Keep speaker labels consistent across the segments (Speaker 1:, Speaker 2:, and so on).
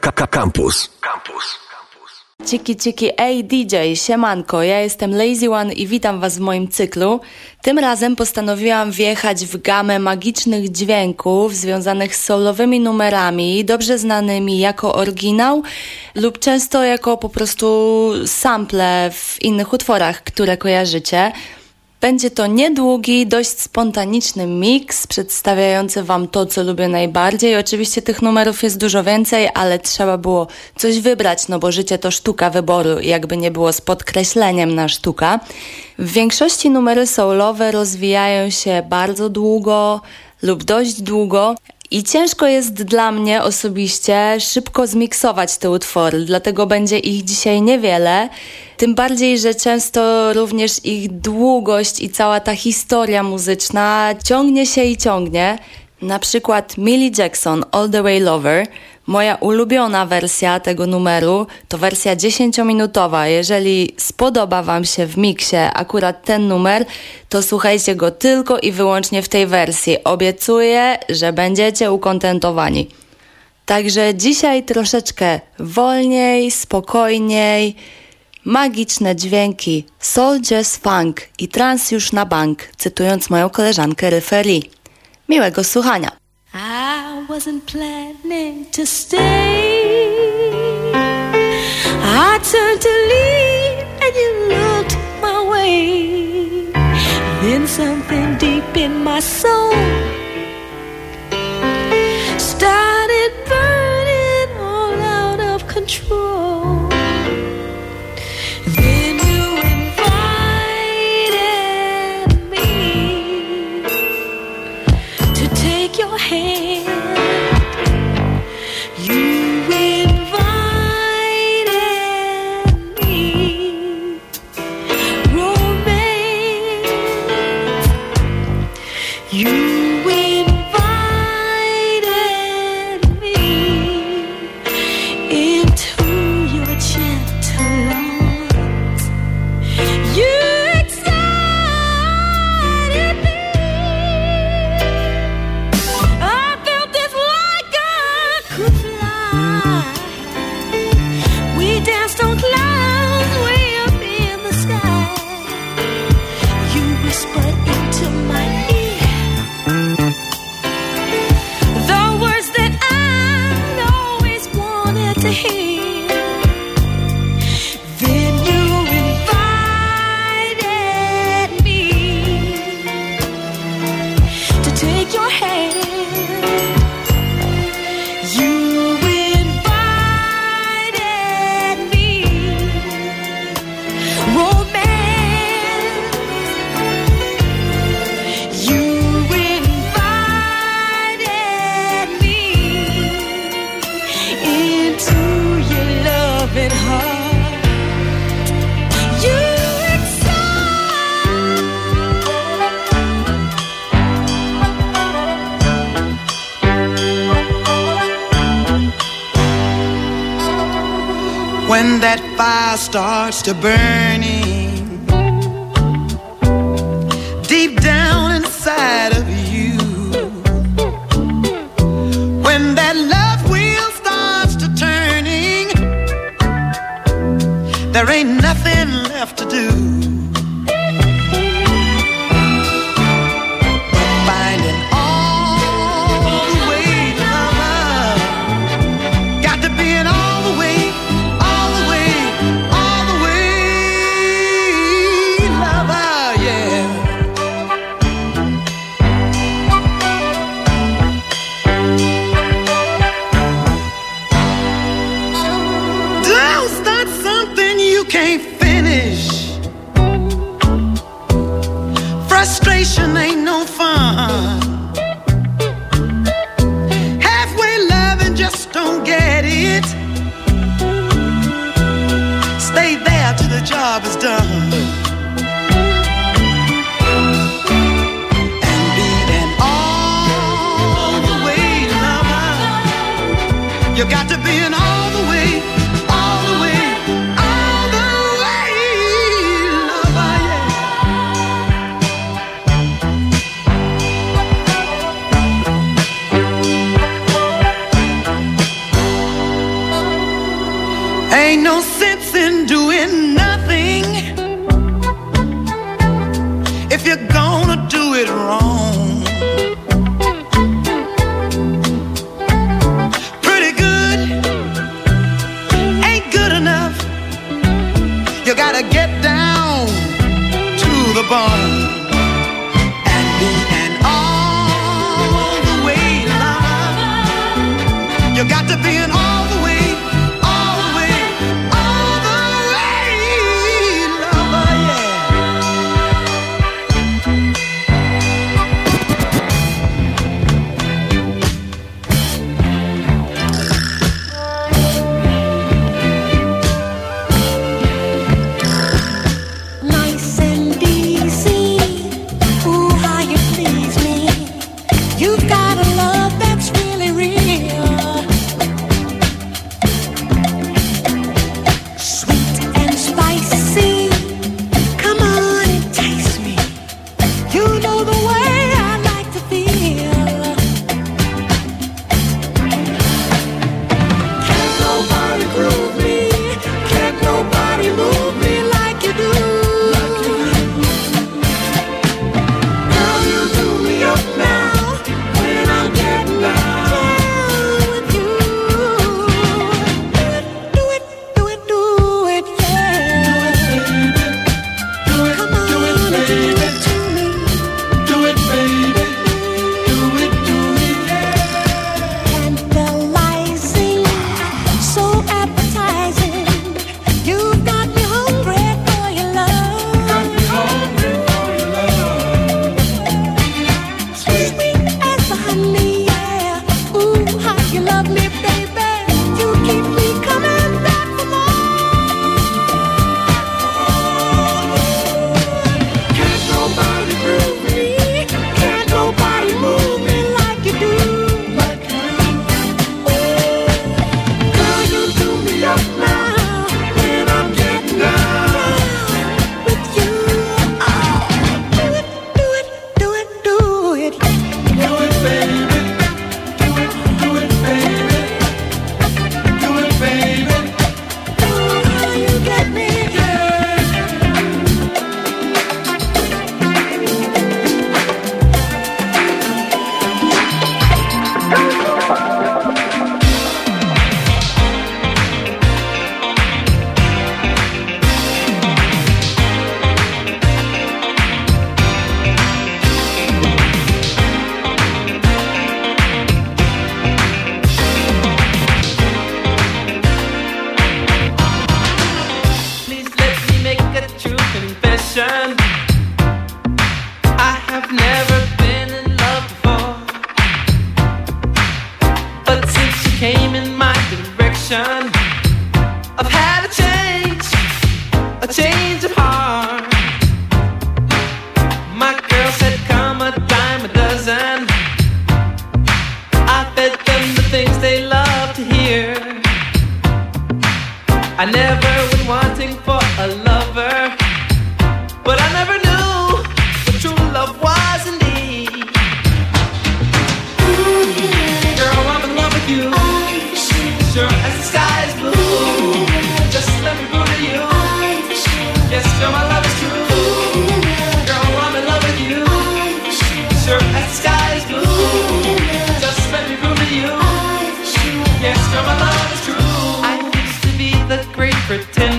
Speaker 1: Campus. Campus.
Speaker 2: Ciki, ciki, ej DJ, siemanko, ja jestem Lazy One i witam Was w moim cyklu. Tym razem postanowiłam wjechać w gamę magicznych dźwięków związanych z soulowymi numerami, dobrze znanymi jako oryginał lub często jako po prostu sample w innych utworach, które kojarzycie. Będzie to niedługi, dość spontaniczny miks przedstawiający Wam to, co lubię najbardziej. Oczywiście tych numerów jest dużo więcej, ale trzeba było coś wybrać, no bo życie to sztuka wyboru, jakby nie było z podkreśleniem na sztuka. W większości numery soulowe rozwijają się bardzo długo lub dość długo, i ciężko jest dla mnie osobiście szybko zmiksować te utwory, dlatego będzie ich dzisiaj niewiele. Tym bardziej, że często również ich długość i cała ta historia muzyczna ciągnie się i ciągnie. Na przykład Millie Jackson, All the Way Lover. Moja ulubiona wersja tego numeru to wersja 10-minutowa. Jeżeli spodoba Wam się w miksie akurat ten numer, to słuchajcie go tylko i wyłącznie w tej wersji. Obiecuję, że będziecie ukontentowani. Także dzisiaj troszeczkę wolniej, spokojniej, magiczne dźwięki, jazz funk i trans już na bank, cytując moją koleżankę Referee. Miłego słuchania.
Speaker 3: Wasn't planning to stay. I turned to leave and you looked my way. Then something deep in my soul
Speaker 4: when that fire starts to burning deep down inside of you when that love wheel starts to turning there ain't nothing left to do you
Speaker 3: love me better.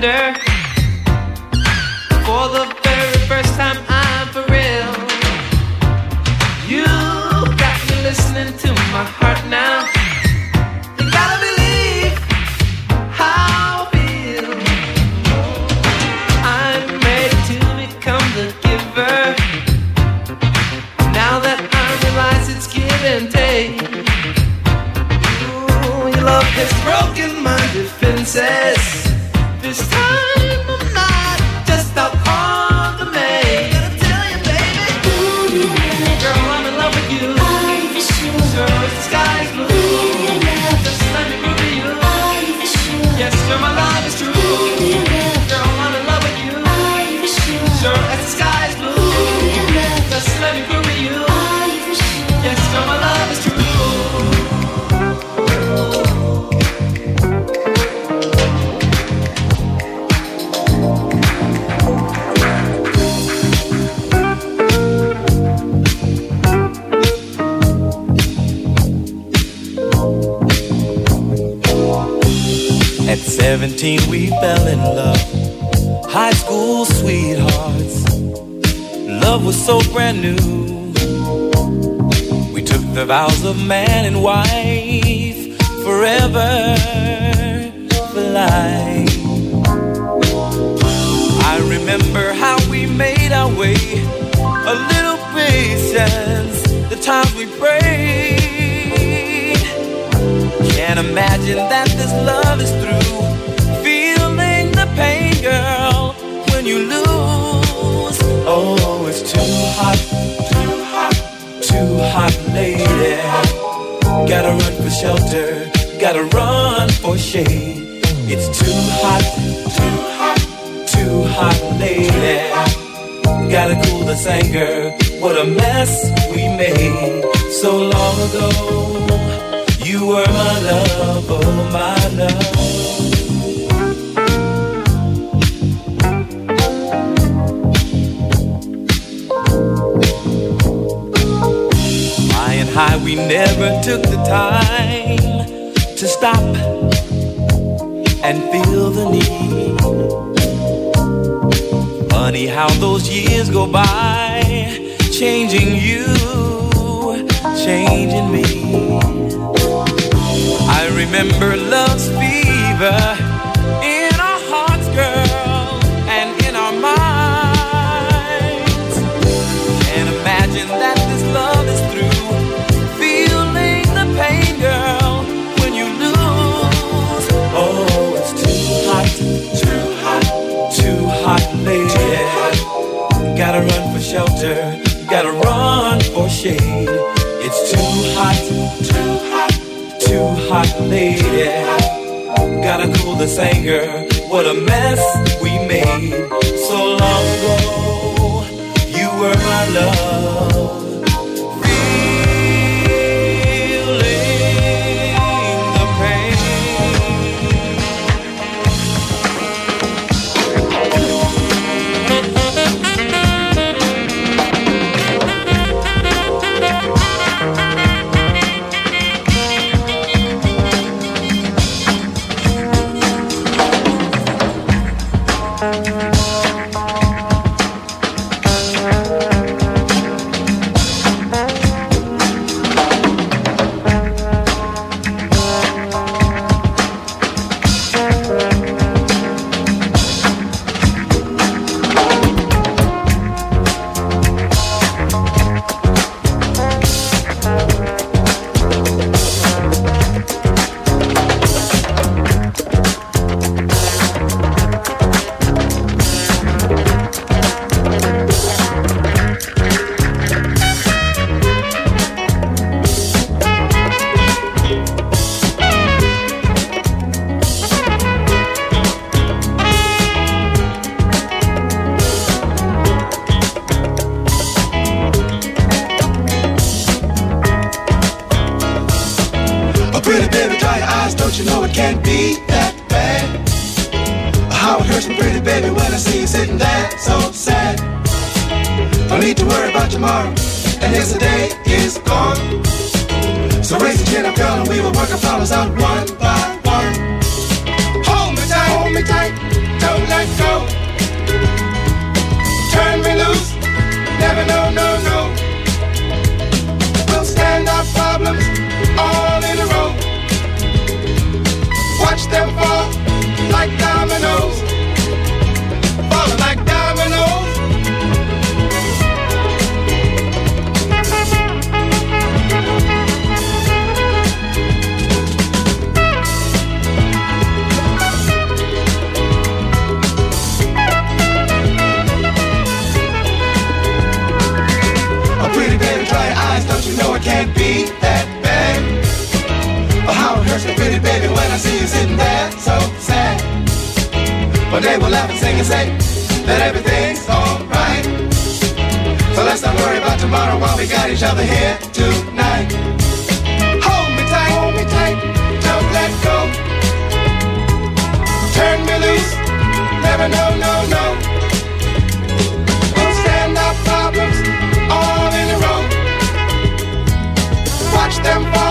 Speaker 3: surrender. For the
Speaker 5: very first time, I'm for real. You got me listening to my heart now. Gotta believe how I feel. I'm ready to become the giver. Now that I realize it's give and take. Your love has broken my defenses this time.
Speaker 6: Brand new. We took the vows of man and wife forever for life. I remember how we made our way. A little patience, the times we prayed. Can't imagine that this love is through. Feeling the pain, girl, when you lose. Oh, it's too hot, too hot, too hot, lady. Gotta run for shelter, gotta run for shade. It's too hot, too hot, too hot, lady. Gotta cool this anger. What a mess we made so long ago. You were my love, oh my love. We never took the time to stop and feel the need. Funny how those years go by, changing you, changing me. I remember love's fever for gotta run for shade. It's too hot, too hot, too hot, lady. Gotta cool this anger. What a mess we made so long ago. You were my love.
Speaker 7: We will work our problems out one by one. Hold me tight, hold me tight, don't let go. Turn me loose, never no, no, no. We'll stand our problems all in a row. Watch them fall and say that everything's alright. So let's not worry about tomorrow while we got each other here tonight. Hold me tight, hold me tight, don't let go. Turn me loose, never no, no, no. We'll stand our problems all in a row. Watch them fall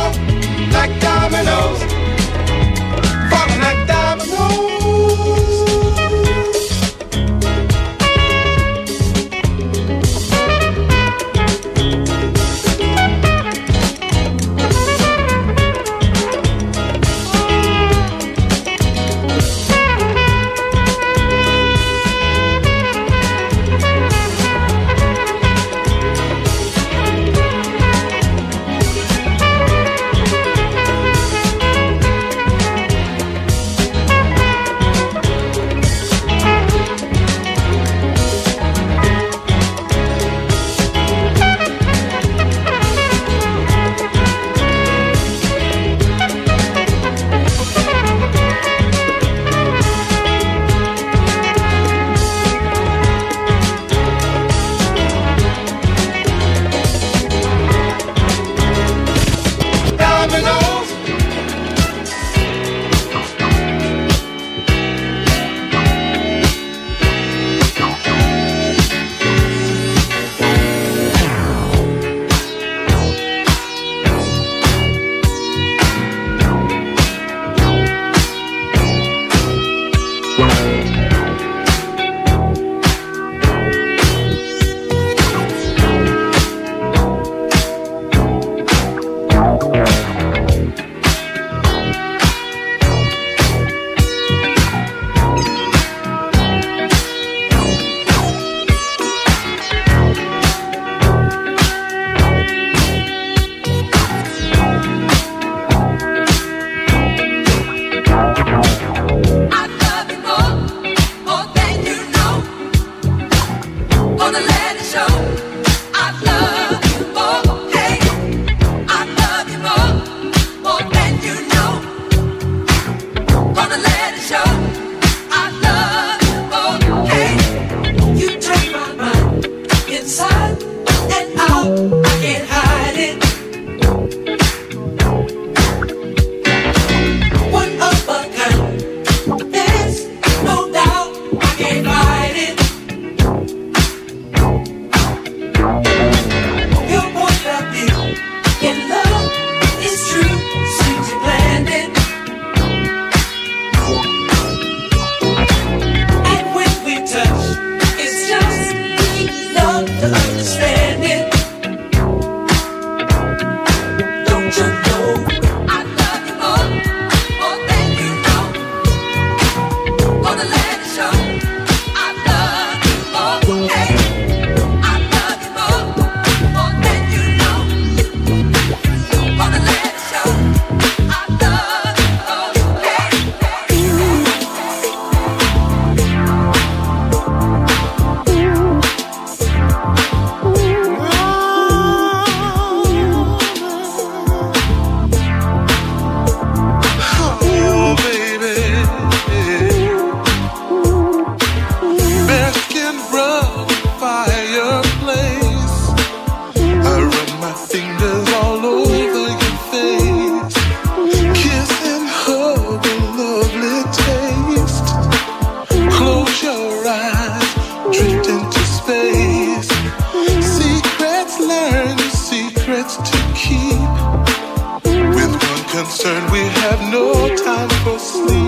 Speaker 8: concerned, we have no time for sleep.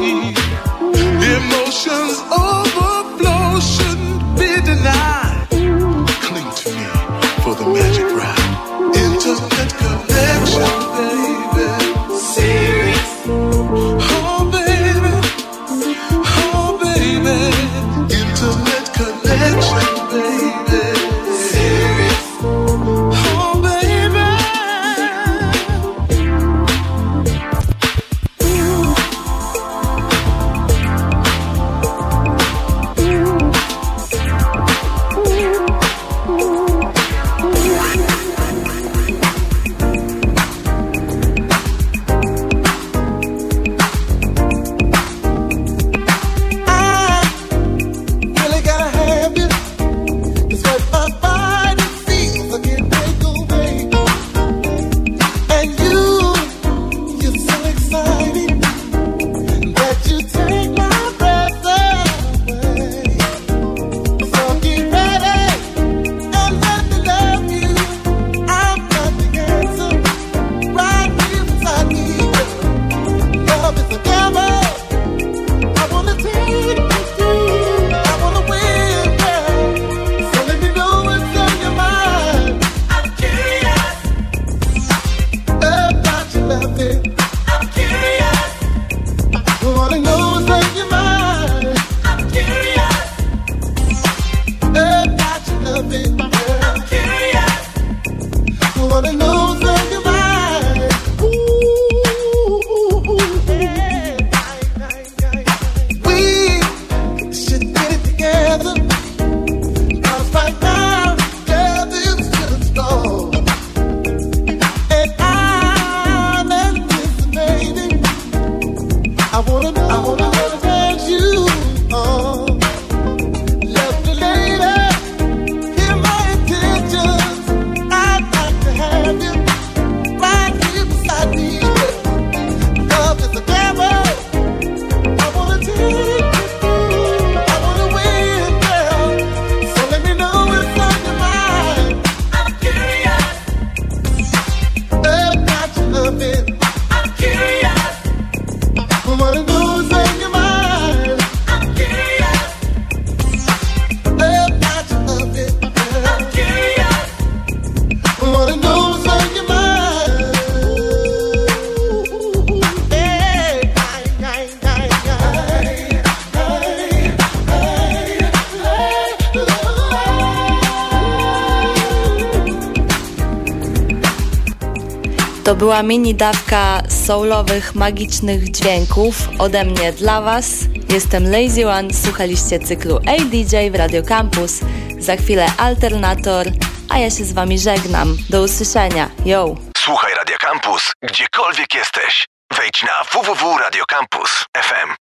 Speaker 2: To była mini dawka soulowych, magicznych dźwięków ode mnie dla Was. Jestem Lazy One, słuchaliście cyklu ADJ w Radio Campus. Za chwilę Alternator, a ja się z Wami żegnam. Do usłyszenia. Yo!
Speaker 1: Słuchaj Radio Campus, gdziekolwiek jesteś. Wejdź na www.radiocampus.fm.